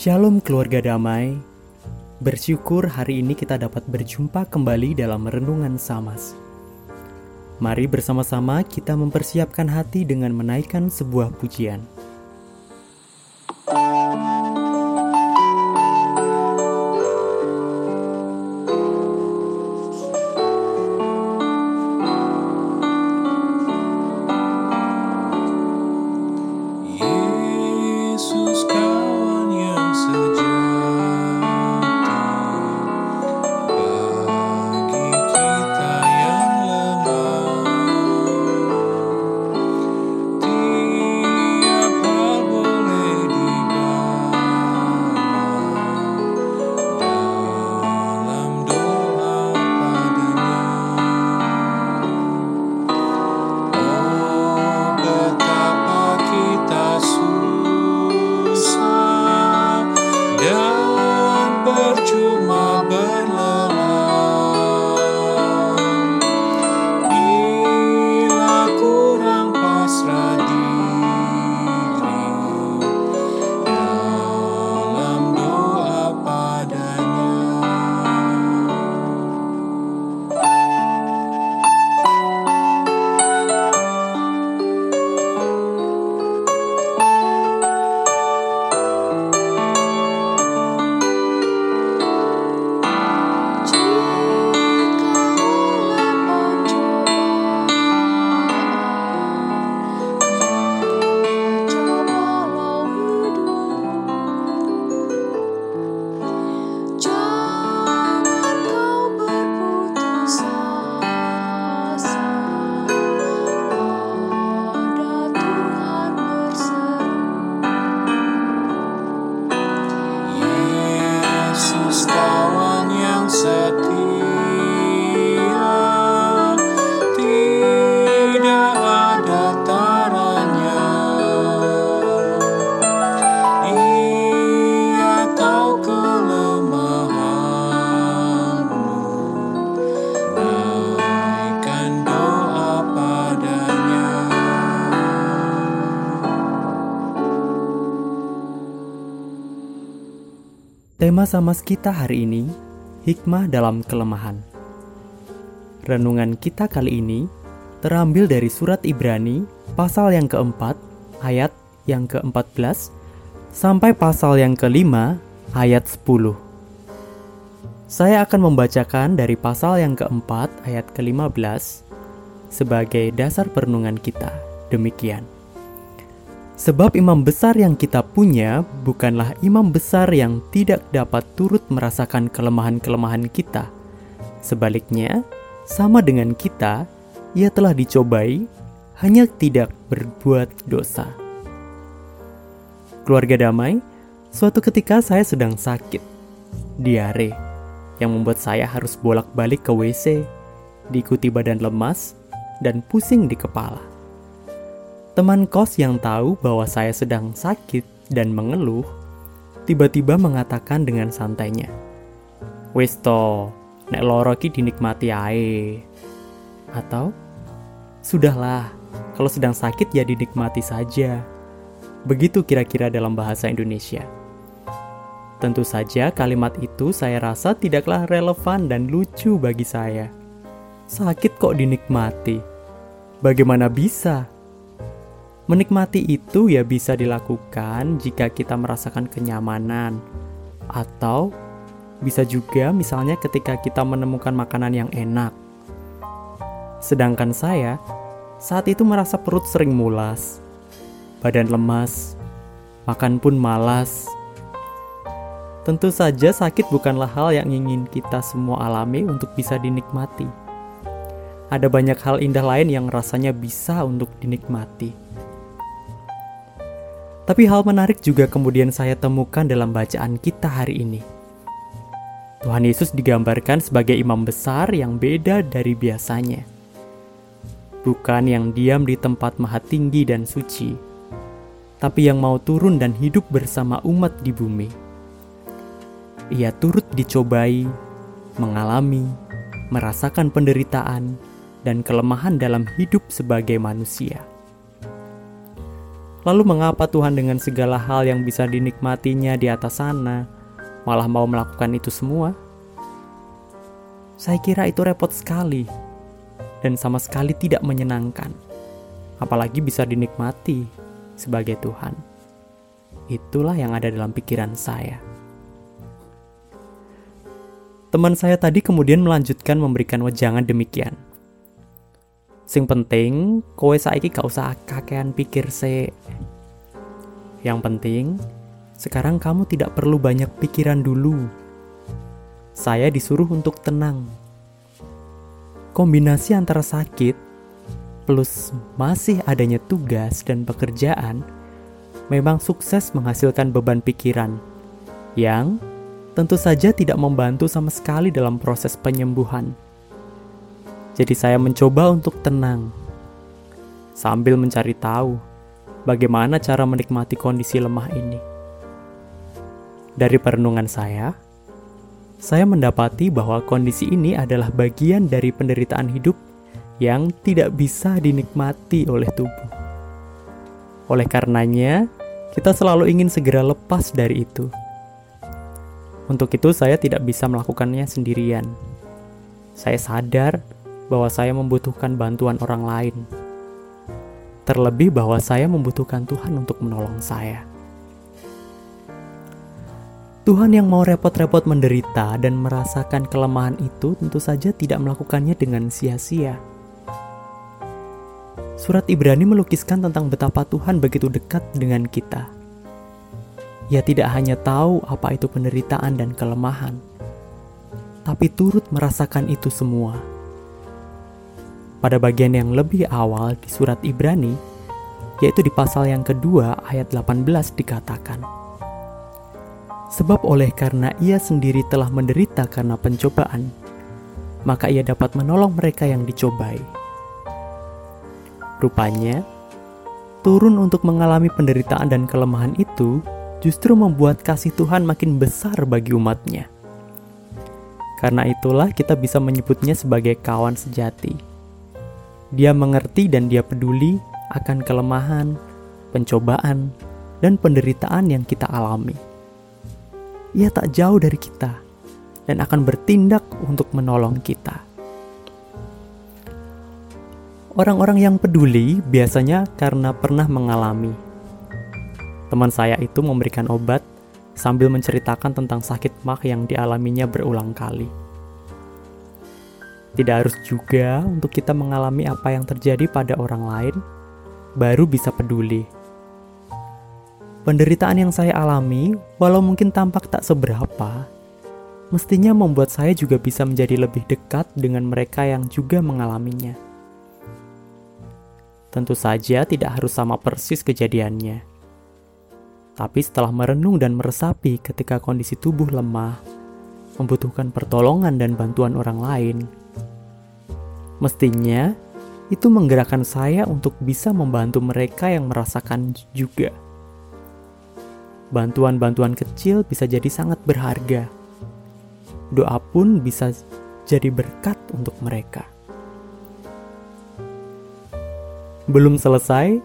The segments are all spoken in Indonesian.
Shalom keluarga damai. Bersyukur hari ini kita dapat berjumpa kembali dalam renungan Samas. Mari bersama-sama kita mempersiapkan hati dengan menaikkan sebuah pujian. Tema Samas kita hari ini, hikmah dalam kelemahan. Renungan kita kali ini terambil dari surat Ibrani pasal yang keempat, ayat yang ke-14, sampai pasal yang kelima, ayat 10. Saya akan membacakan dari pasal yang keempat, ayat ke-15, sebagai dasar perenungan kita. Demikian. Sebab imam besar yang kita punya bukanlah imam besar yang tidak dapat turut merasakan kelemahan-kelemahan kita. Sebaliknya, sama dengan kita, ia telah dicobai, hanya tidak berbuat dosa. Keluarga damai, suatu ketika saya sedang sakit, diare, yang membuat saya harus bolak-balik ke WC, diikuti badan lemas, dan pusing di kepala. Teman kos yang tahu bahwa saya sedang sakit dan mengeluh, tiba-tiba mengatakan dengan santainya, Wis to, nek loro ki dinikmati ae. Atau, Sudahlah, kalau sedang sakit ya dinikmati saja. Begitu kira-kira dalam bahasa Indonesia. Tentu saja kalimat itu saya rasa tidaklah relevan dan lucu bagi saya. Sakit kok dinikmati? Bagaimana bisa? Menikmati itu ya bisa dilakukan jika kita merasakan kenyamanan, atau bisa juga misalnya ketika kita menemukan makanan yang enak. Sedangkan saya saat itu merasa perut sering mulas, badan lemas, makan pun malas. Tentu saja sakit bukanlah hal yang ingin kita semua alami untuk bisa dinikmati. Ada banyak hal indah lain yang rasanya bisa untuk dinikmati. Tapi hal menarik juga kemudian saya temukan dalam bacaan kita hari ini. Tuhan Yesus digambarkan sebagai imam besar yang beda dari biasanya. Bukan yang diam di tempat maha tinggi dan suci, tapi yang mau turun dan hidup bersama umat di bumi. Ia turut dicobai, mengalami, merasakan penderitaan, dan kelemahan dalam hidup sebagai manusia. Lalu mengapa Tuhan dengan segala hal yang bisa dinikmatinya di atas sana malah mau melakukan itu semua? Saya kira itu repot sekali dan sama sekali tidak menyenangkan. Apalagi bisa dinikmati sebagai Tuhan. Itulah yang ada dalam pikiran saya. Teman saya tadi kemudian melanjutkan memberikan wejangan demikian. Sing penting, kowe saiki gak usah kakean pikir se. Yang penting, sekarang kamu tidak perlu banyak pikiran dulu. Saya disuruh untuk tenang. Kombinasi antara sakit plus masih adanya tugas dan pekerjaan memang sukses menghasilkan beban pikiran yang tentu saja tidak membantu sama sekali dalam proses penyembuhan. Jadi saya mencoba untuk tenang sambil mencari tahu bagaimana cara menikmati kondisi lemah ini. Dari perenungan saya, saya mendapati bahwa kondisi ini adalah bagian dari penderitaan hidup yang tidak bisa dinikmati oleh tubuh. Oleh karenanya, kita selalu ingin segera lepas dari itu. Untuk itu, saya tidak bisa melakukannya sendirian. Saya sadar bahwa saya membutuhkan bantuan orang lain, terlebih bahwa saya membutuhkan Tuhan untuk menolong saya. Tuhan yang mau repot-repot menderita dan merasakan kelemahan itu tentu saja tidak melakukannya dengan sia-sia. Surat Ibrani melukiskan tentang betapa Tuhan begitu dekat dengan kita. Ia tidak hanya tahu apa itu penderitaan dan kelemahan, tapi turut merasakan itu semua. Pada bagian yang lebih awal di surat Ibrani, yaitu di pasal yang kedua ayat 18 dikatakan, Sebab oleh karena ia sendiri telah menderita karena pencobaan, maka ia dapat menolong mereka yang dicobai. Rupanya, turun untuk mengalami penderitaan dan kelemahan itu justru membuat kasih Tuhan makin besar bagi umatnya. Karena itulah kita bisa menyebutnya sebagai kawan sejati. Dia mengerti dan dia peduli akan kelemahan, pencobaan, dan penderitaan yang kita alami. Ia tak jauh dari kita dan akan bertindak untuk menolong kita. Orang-orang yang peduli biasanya karena pernah mengalami. Teman saya itu memberikan obat sambil menceritakan tentang sakit mah yang dialaminya berulang kali. Tidak harus juga untuk kita mengalami apa yang terjadi pada orang lain, baru bisa peduli. Penderitaan yang saya alami, walau mungkin tampak tak seberapa, mestinya membuat saya juga bisa menjadi lebih dekat dengan mereka yang juga mengalaminya. Tentu saja tidak harus sama persis kejadiannya. Tapi setelah merenung dan meresapi ketika kondisi tubuh lemah, membutuhkan pertolongan dan bantuan orang lain, mestinya itu menggerakkan saya untuk bisa membantu mereka yang merasakan juga. Bantuan-bantuan kecil bisa jadi sangat berharga. Doa pun bisa jadi berkat untuk mereka. Belum selesai,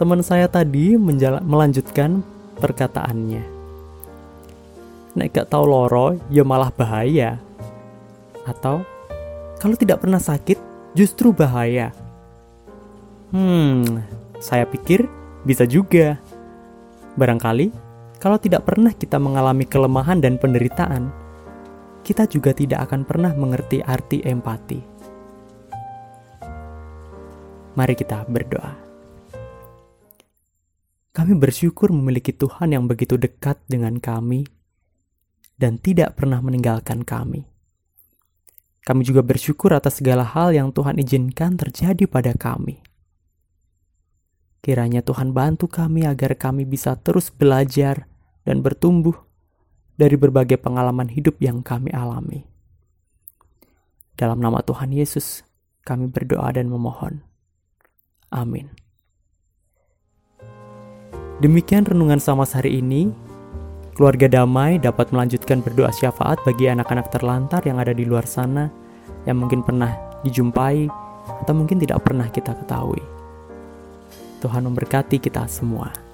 teman saya tadi melanjutkan perkataannya. Nek gak tahu loro, ya malah bahaya. Atau, kalau tidak pernah sakit, justru bahaya. Hmm, saya pikir bisa juga. Barangkali, kalau tidak pernah kita mengalami kelemahan dan penderitaan, kita juga tidak akan pernah mengerti arti empati. Mari kita berdoa. Kami bersyukur memiliki Tuhan yang begitu dekat dengan kami dan tidak pernah meninggalkan kami. Kami juga bersyukur atas segala hal yang Tuhan izinkan terjadi pada kami. Kiranya Tuhan bantu kami agar kami bisa terus belajar dan bertumbuh dari berbagai pengalaman hidup yang kami alami. Dalam nama Tuhan Yesus, kami berdoa dan memohon. Amin. Demikian renungan sama hari ini. Keluarga damai dapat melanjutkan berdoa syafaat bagi anak-anak terlantar yang ada di luar sana yang mungkin pernah dijumpai atau mungkin tidak pernah kita ketahui. Tuhan memberkati kita semua.